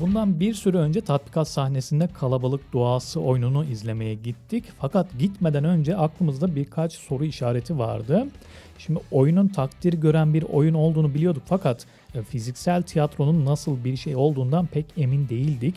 Bundan bir süre önce tatbikat sahnesinde kalabalık duası oyununu izlemeye gittik. Fakat gitmeden önce aklımızda birkaç soru işareti vardı. Şimdi oyunun takdir gören bir oyun olduğunu biliyorduk fakat e, fiziksel tiyatronun nasıl bir şey olduğundan pek emin değildik.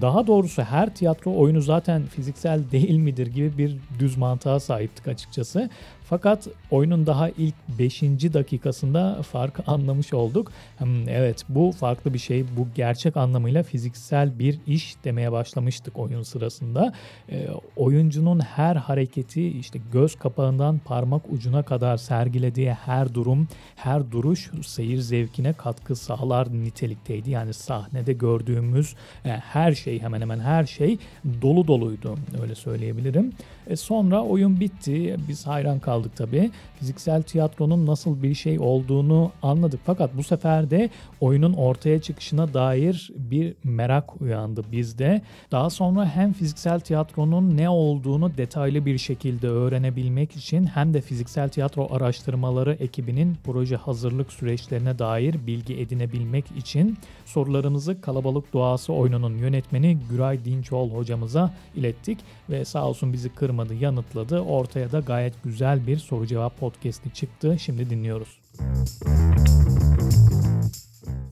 Daha doğrusu her tiyatro oyunu zaten fiziksel değil midir gibi bir düz mantığa sahiptik açıkçası. Fakat oyunun daha ilk 5. dakikasında farkı anlamış olduk. Hmm, evet bu farklı bir şey. Bu gerçek anlamıyla fiziksel bir iş demeye başlamıştık oyun sırasında. E, oyuncunun her hareketi işte göz kapağından parmak ucuna kadar sergilediği her durum, her duruş seyir zevkine katkı sağlar nitelikteydi. Yani sahnede gördüğümüz e, her şey hemen hemen her şey dolu doluydu öyle söyleyebilirim. E, sonra oyun bitti. Biz hayran kaldık tabii. Fiziksel tiyatronun nasıl bir şey olduğunu anladık. Fakat bu sefer de oyunun ortaya çıkışına dair bir merak uyandı bizde. Daha sonra hem fiziksel tiyatronun ne olduğunu detaylı bir şekilde öğrenebilmek için hem de fiziksel tiyatro araştırmaları ekibinin proje hazırlık süreçlerine dair bilgi edinebilmek için sorularımızı Kalabalık Doğası oyununun yönetmeni Güray Dinçoğlu hocamıza ilettik ve sağ olsun bizi kırmadı, yanıtladı. Ortaya da gayet güzel bir soru cevap podcast'i çıktı. Şimdi dinliyoruz.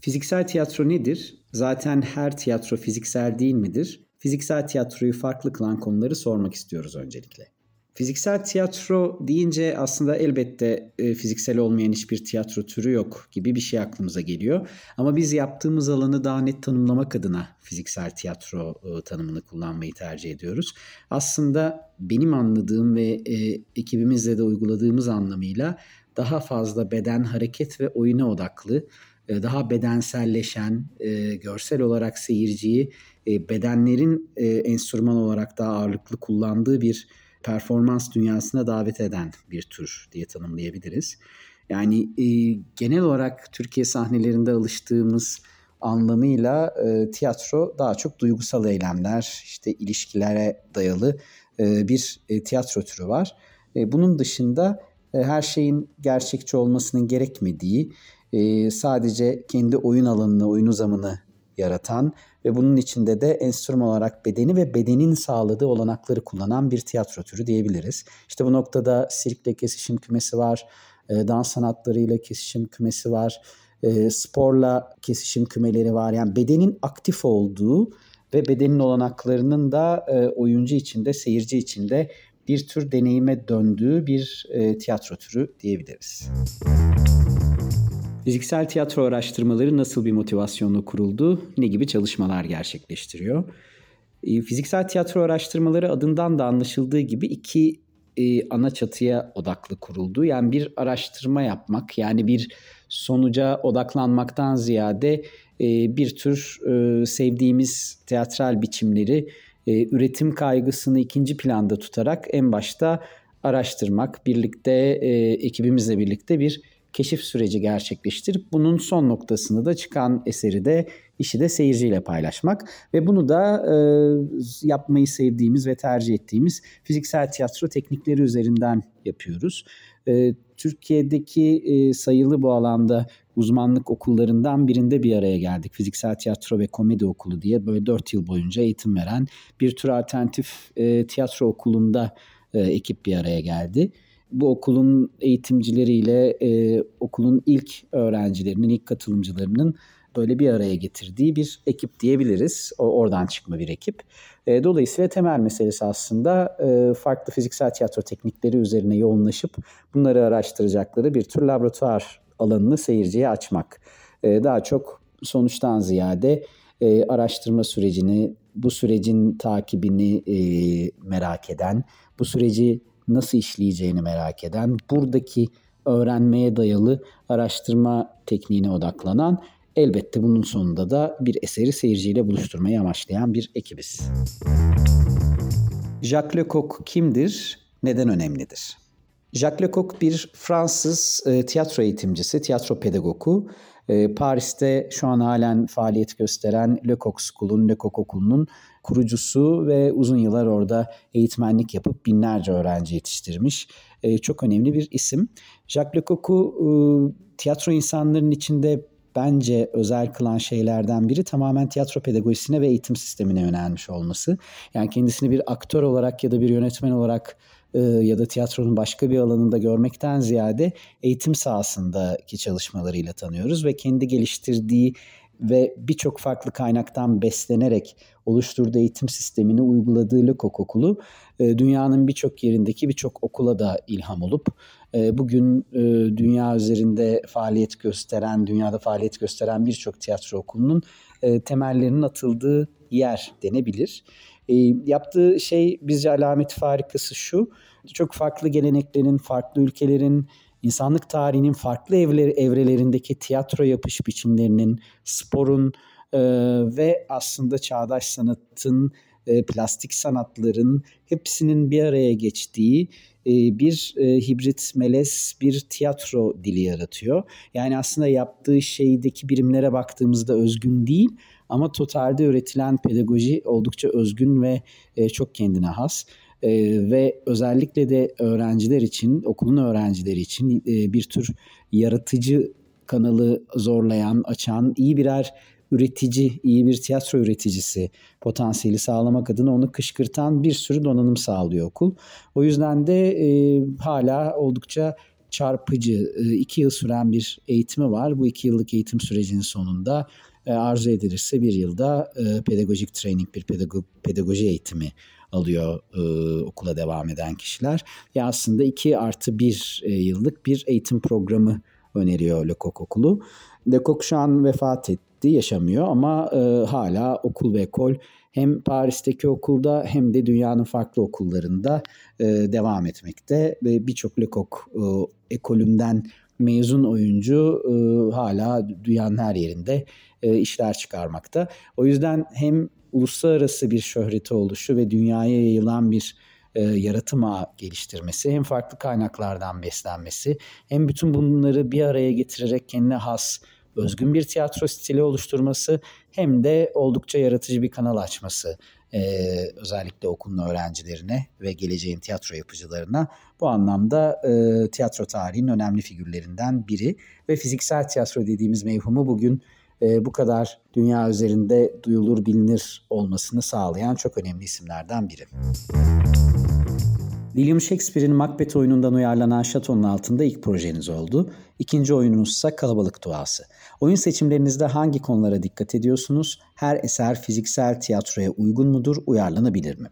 Fiziksel tiyatro nedir? Zaten her tiyatro fiziksel değil midir? Fiziksel tiyatroyu farklı kılan konuları sormak istiyoruz öncelikle. Fiziksel tiyatro deyince aslında elbette e, fiziksel olmayan hiçbir tiyatro türü yok gibi bir şey aklımıza geliyor. Ama biz yaptığımız alanı daha net tanımlamak adına fiziksel tiyatro e, tanımını kullanmayı tercih ediyoruz. Aslında benim anladığım ve e, ekibimizle de uyguladığımız anlamıyla daha fazla beden, hareket ve oyuna odaklı, e, daha bedenselleşen, e, görsel olarak seyirciyi e, bedenlerin e, enstrüman olarak daha ağırlıklı kullandığı bir performans dünyasına davet eden bir tür diye tanımlayabiliriz. Yani e, genel olarak Türkiye sahnelerinde alıştığımız anlamıyla e, tiyatro daha çok duygusal eylemler, işte ilişkilere dayalı e, bir e, tiyatro türü var. E, bunun dışında e, her şeyin gerçekçi olmasının gerekmediği, e, sadece kendi oyun alanını, oyun uzamını yaratan ve bunun içinde de enstrüman olarak bedeni ve bedenin sağladığı olanakları kullanan bir tiyatro türü diyebiliriz. İşte bu noktada sirkle kesişim kümesi var, e, dans sanatlarıyla kesişim kümesi var, e, sporla kesişim kümeleri var. Yani bedenin aktif olduğu ve bedenin olanaklarının da e, oyuncu içinde, seyirci içinde bir tür deneyime döndüğü bir tiyatro türü diyebiliriz. Fiziksel tiyatro araştırmaları nasıl bir motivasyonla kuruldu? Ne gibi çalışmalar gerçekleştiriyor? E, fiziksel tiyatro araştırmaları adından da anlaşıldığı gibi iki e, ana çatıya odaklı kuruldu. Yani bir araştırma yapmak, yani bir sonuca odaklanmaktan ziyade e, bir tür sevdiğimiz teatral biçimleri üretim kaygısını ikinci planda tutarak en başta araştırmak, birlikte ekibimizle birlikte bir keşif süreci gerçekleştirip bunun son noktasını da çıkan eseri de işi de seyirciyle paylaşmak ve bunu da e, yapmayı sevdiğimiz ve tercih ettiğimiz fiziksel tiyatro teknikleri üzerinden yapıyoruz. E, Türkiye'deki e, sayılı bu alanda uzmanlık okullarından birinde bir araya geldik. Fiziksel Tiyatro ve Komedi Okulu diye böyle 4 yıl boyunca eğitim veren bir tür alternatif e, tiyatro okulunda e, ekip bir araya geldi bu okulun eğitimcileriyle e, okulun ilk öğrencilerinin, ilk katılımcılarının böyle bir araya getirdiği bir ekip diyebiliriz. O oradan çıkma bir ekip. E, dolayısıyla temel meselesi aslında e, farklı fiziksel tiyatro teknikleri üzerine yoğunlaşıp bunları araştıracakları bir tür laboratuvar alanını seyirciye açmak. E, daha çok sonuçtan ziyade e, araştırma sürecini, bu sürecin takibini e, merak eden, bu süreci nasıl işleyeceğini merak eden, buradaki öğrenmeye dayalı araştırma tekniğine odaklanan, elbette bunun sonunda da bir eseri seyirciyle buluşturmayı amaçlayan bir ekibiz. Jacques Lecoq kimdir? Neden önemlidir? Jacques Lecoq bir Fransız e, tiyatro eğitimcisi, tiyatro pedagogu. E, Paris'te şu an halen faaliyet gösteren Lecoq School'un, Lecoq Okulu'nun kurucusu ve uzun yıllar orada eğitmenlik yapıp binlerce öğrenci yetiştirmiş. E, çok önemli bir isim. Jacques Lecoq'u e, tiyatro insanların içinde bence özel kılan şeylerden biri tamamen tiyatro pedagojisine ve eğitim sistemine yönelmiş olması. Yani kendisini bir aktör olarak ya da bir yönetmen olarak e, ya da tiyatronun başka bir alanında görmekten ziyade eğitim sahasındaki çalışmalarıyla tanıyoruz ve kendi geliştirdiği ve birçok farklı kaynaktan beslenerek oluşturduğu eğitim sistemini uyguladığı Lecoq Okulu e, dünyanın birçok yerindeki birçok okula da ilham olup e, bugün e, dünya üzerinde faaliyet gösteren, dünyada faaliyet gösteren birçok tiyatro okulunun temellerinin atıldığı yer denebilir. Yaptığı şey bizce alameti farikası şu, çok farklı geleneklerin, farklı ülkelerin, insanlık tarihinin farklı evleri, evrelerindeki tiyatro yapış biçimlerinin, sporun e, ve aslında çağdaş sanatın, e, plastik sanatların hepsinin bir araya geçtiği e, bir e, hibrit melez bir tiyatro dili yaratıyor. Yani aslında yaptığı şeydeki birimlere baktığımızda özgün değil ama totalde üretilen pedagoji oldukça özgün ve e, çok kendine has e, ve özellikle de öğrenciler için, okulun öğrencileri için e, bir tür yaratıcı kanalı zorlayan, açan iyi birer üretici, iyi bir tiyatro üreticisi potansiyeli sağlamak adına onu kışkırtan bir sürü donanım sağlıyor okul. O yüzden de e, hala oldukça çarpıcı e, iki yıl süren bir eğitimi var. Bu iki yıllık eğitim sürecinin sonunda e, arzu edilirse bir yılda e, pedagojik training, bir pedago pedagoji eğitimi alıyor e, okula devam eden kişiler. Ya aslında 2 artı 1 e, yıllık bir eğitim programı öneriyor Lecoq Okulu. Lecoq şu an vefat etti, yaşamıyor ama e, hala okul ve ekol hem Paris'teki okulda hem de dünyanın farklı okullarında e, devam etmekte ve birçok Lecoq e, ekolünden mezun oyuncu e, hala dünyanın her yerinde e, işler çıkarmakta. O yüzden hem uluslararası bir şöhreti oluşu ve dünyaya yayılan bir e, yaratım ağı geliştirmesi, hem farklı kaynaklardan beslenmesi, hem bütün bunları bir araya getirerek kendine has, özgün bir tiyatro stili oluşturması, hem de oldukça yaratıcı bir kanal açması e, özellikle okulun öğrencilerine ve geleceğin tiyatro yapıcılarına. Bu anlamda e, tiyatro tarihinin önemli figürlerinden biri ve fiziksel tiyatro dediğimiz mevhumu bugün e, bu kadar dünya üzerinde duyulur bilinir olmasını sağlayan çok önemli isimlerden biri. William Shakespeare'in Macbeth oyunundan uyarlanan Şatonun altında ilk projeniz oldu. İkinci oyununuz ise Kalabalık Duası. Oyun seçimlerinizde hangi konulara dikkat ediyorsunuz? Her eser fiziksel tiyatroya uygun mudur, uyarlanabilir mi?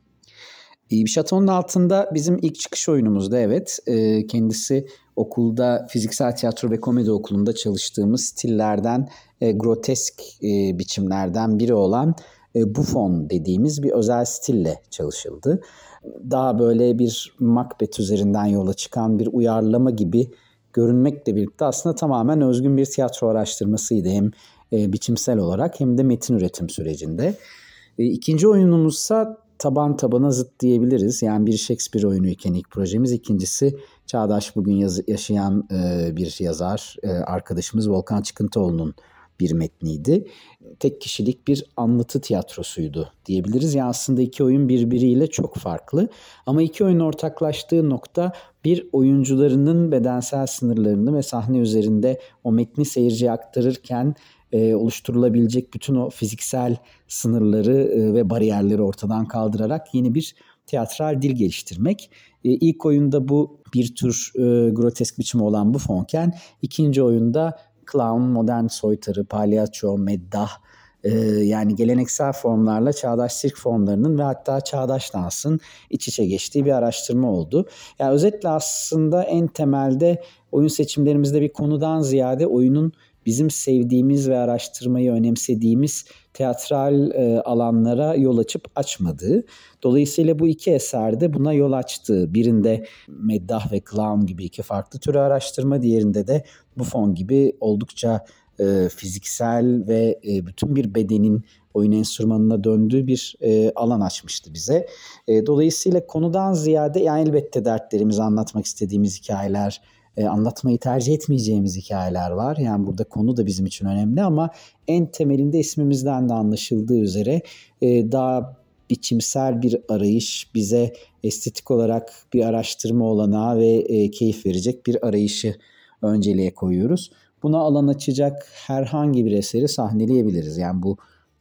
Bir Şatonun altında bizim ilk çıkış oyunumuzda evet. E, kendisi okulda fiziksel tiyatro ve komedi okulunda çalıştığımız stillerden e, grotesk e, biçimlerden biri olan e, Buffon dediğimiz bir özel stille çalışıldı. Daha böyle bir Macbeth üzerinden yola çıkan bir uyarlama gibi görünmekle birlikte aslında tamamen özgün bir tiyatro araştırmasıydı. Hem e, biçimsel olarak hem de metin üretim sürecinde. E, ikinci oyunumuzsa taban tabana zıt diyebiliriz. Yani bir Shakespeare oyunu iken ilk projemiz. İkincisi çağdaş bugün yaz, yaşayan e, bir yazar e, arkadaşımız Volkan Çıkıntıoğlu'nun bir metniydi. Tek kişilik bir anlatı tiyatrosuydu diyebiliriz. Yani aslında iki oyun birbiriyle çok farklı. Ama iki oyun ortaklaştığı nokta bir oyuncularının bedensel sınırlarını ve sahne üzerinde o metni seyirciye aktarırken e, oluşturulabilecek bütün o fiziksel sınırları e, ve bariyerleri ortadan kaldırarak yeni bir tiyatral dil geliştirmek. E, ilk oyunda bu bir tür e, grotesk biçimi olan bu fonken, ikinci oyunda clown, modern soytarı, palyaço, meddah, e, yani geleneksel formlarla çağdaş sirk formlarının ve hatta çağdaş dansın iç içe geçtiği bir araştırma oldu. Yani özetle aslında en temelde oyun seçimlerimizde bir konudan ziyade oyunun bizim sevdiğimiz ve araştırmayı önemsediğimiz teatral e, alanlara yol açıp açmadığı. Dolayısıyla bu iki eserde buna yol açtı. Birinde meddah ve clown gibi iki farklı tür araştırma, diğerinde de Buffon gibi oldukça e, fiziksel ve e, bütün bir bedenin oyun enstrümanına döndüğü bir e, alan açmıştı bize. E, dolayısıyla konudan ziyade yani elbette dertlerimizi anlatmak istediğimiz hikayeler, e, anlatmayı tercih etmeyeceğimiz hikayeler var. Yani burada konu da bizim için önemli ama en temelinde ismimizden de anlaşıldığı üzere e, daha biçimsel bir arayış bize estetik olarak bir araştırma olanağı ve e, keyif verecek bir arayışı önceliğe koyuyoruz. buna alan açacak herhangi bir eseri sahneleyebiliriz. Yani bu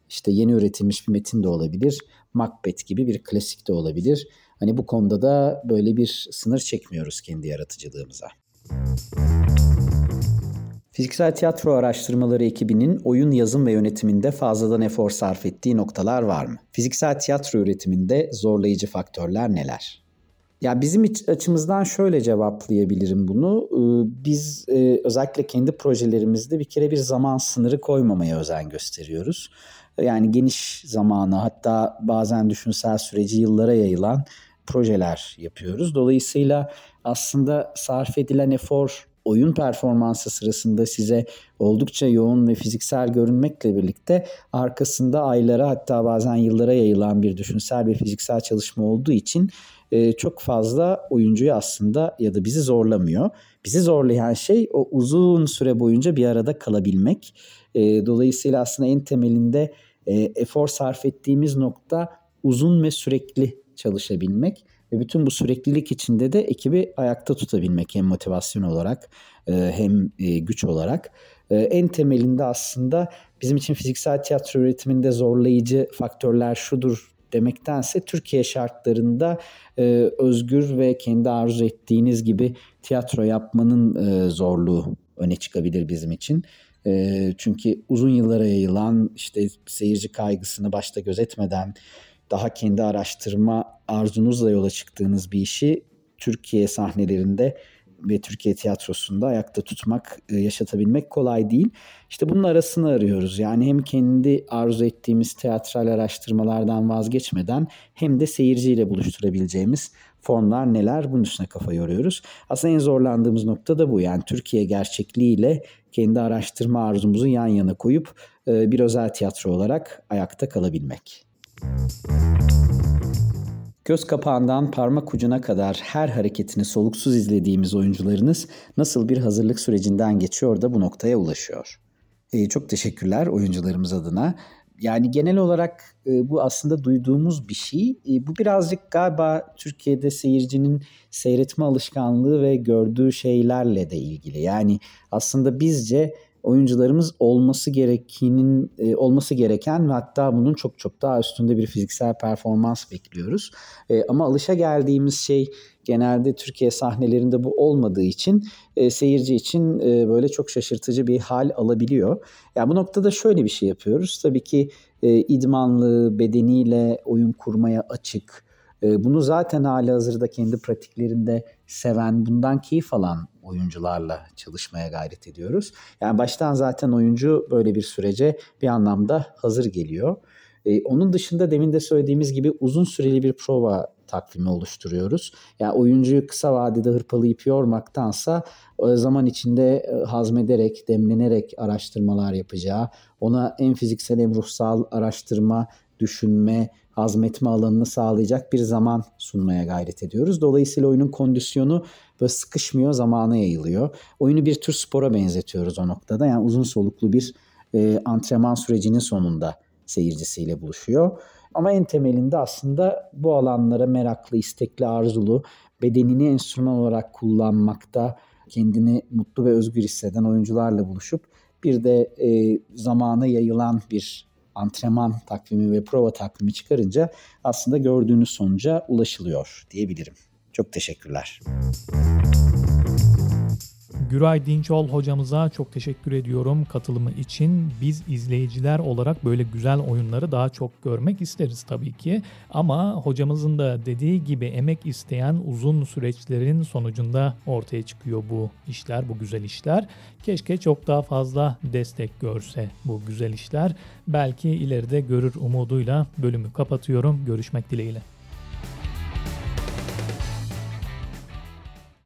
işte yeni üretilmiş bir metin de olabilir. Macbeth gibi bir klasik de olabilir. Hani bu konuda da böyle bir sınır çekmiyoruz kendi yaratıcılığımıza. Fiziksel tiyatro araştırmaları ekibinin oyun yazım ve yönetiminde fazladan efor sarf ettiği noktalar var mı? Fiziksel tiyatro üretiminde zorlayıcı faktörler neler? Ya bizim açımızdan şöyle cevaplayabilirim bunu. Ee, biz e, özellikle kendi projelerimizde bir kere bir zaman sınırı koymamaya özen gösteriyoruz. Yani geniş zamanı hatta bazen düşünsel süreci yıllara yayılan projeler yapıyoruz. Dolayısıyla aslında sarf edilen efor oyun performansı sırasında size oldukça yoğun ve fiziksel görünmekle birlikte arkasında aylara hatta bazen yıllara yayılan bir düşünsel ve fiziksel çalışma olduğu için e, çok fazla oyuncuyu aslında ya da bizi zorlamıyor. Bizi zorlayan şey o uzun süre boyunca bir arada kalabilmek. E, dolayısıyla aslında en temelinde e, efor sarf ettiğimiz nokta uzun ve sürekli çalışabilmek ve bütün bu süreklilik içinde de ekibi ayakta tutabilmek hem motivasyon olarak hem güç olarak. En temelinde aslında bizim için fiziksel tiyatro üretiminde zorlayıcı faktörler şudur demektense Türkiye şartlarında e, özgür ve kendi arzu ettiğiniz gibi tiyatro yapmanın e, zorluğu öne çıkabilir bizim için. E, çünkü uzun yıllara yayılan işte seyirci kaygısını başta gözetmeden daha kendi araştırma arzunuzla yola çıktığınız bir işi Türkiye sahnelerinde ve Türkiye tiyatrosunda ayakta tutmak, e, yaşatabilmek kolay değil. İşte bunun arasını arıyoruz. Yani hem kendi arzu ettiğimiz teatral araştırmalardan vazgeçmeden hem de seyirciyle buluşturabileceğimiz formlar neler bunun üstüne kafa yoruyoruz. Aslında en zorlandığımız nokta da bu. Yani Türkiye gerçekliğiyle kendi araştırma arzumuzu yan yana koyup e, bir özel tiyatro olarak ayakta kalabilmek. Göz kapağından parmak ucuna kadar her hareketini soluksuz izlediğimiz oyuncularınız nasıl bir hazırlık sürecinden geçiyor da bu noktaya ulaşıyor. Ee, çok teşekkürler oyuncularımız adına. Yani genel olarak e, bu aslında duyduğumuz bir şey. E, bu birazcık galiba Türkiye'de seyircinin seyretme alışkanlığı ve gördüğü şeylerle de ilgili. Yani aslında bizce oyuncularımız olması gerekenin e, olması gereken ve hatta bunun çok çok daha üstünde bir fiziksel performans bekliyoruz. E, ama alışa geldiğimiz şey genelde Türkiye sahnelerinde bu olmadığı için e, seyirci için e, böyle çok şaşırtıcı bir hal alabiliyor. Ya yani bu noktada şöyle bir şey yapıyoruz. Tabii ki e, idmanlı, bedeniyle oyun kurmaya açık, e, bunu zaten hali hazırda kendi pratiklerinde seven, bundan keyif alan oyuncularla çalışmaya gayret ediyoruz. Yani baştan zaten oyuncu böyle bir sürece bir anlamda hazır geliyor. Ee, onun dışında demin de söylediğimiz gibi uzun süreli bir prova takvimi oluşturuyoruz. Yani oyuncuyu kısa vadede hırpalayıp yormaktansa zaman içinde e, hazmederek, demlenerek araştırmalar yapacağı, ona en fiziksel hem ruhsal araştırma, düşünme, hazmetme alanını sağlayacak bir zaman sunmaya gayret ediyoruz. Dolayısıyla oyunun kondisyonu böyle sıkışmıyor, zamana yayılıyor. Oyunu bir tür spora benzetiyoruz o noktada. Yani uzun soluklu bir e, antrenman sürecinin sonunda seyircisiyle buluşuyor. Ama en temelinde aslında bu alanlara meraklı, istekli, arzulu, bedenini enstrüman olarak kullanmakta kendini mutlu ve özgür hisseden oyuncularla buluşup bir de e, zamana yayılan bir antrenman takvimi ve prova takvimi çıkarınca aslında gördüğünüz sonuca ulaşılıyor diyebilirim. Çok teşekkürler. Güray Dinçol hocamıza çok teşekkür ediyorum katılımı için. Biz izleyiciler olarak böyle güzel oyunları daha çok görmek isteriz tabii ki. Ama hocamızın da dediği gibi emek isteyen uzun süreçlerin sonucunda ortaya çıkıyor bu işler, bu güzel işler. Keşke çok daha fazla destek görse bu güzel işler. Belki ileride görür umuduyla bölümü kapatıyorum. Görüşmek dileğiyle.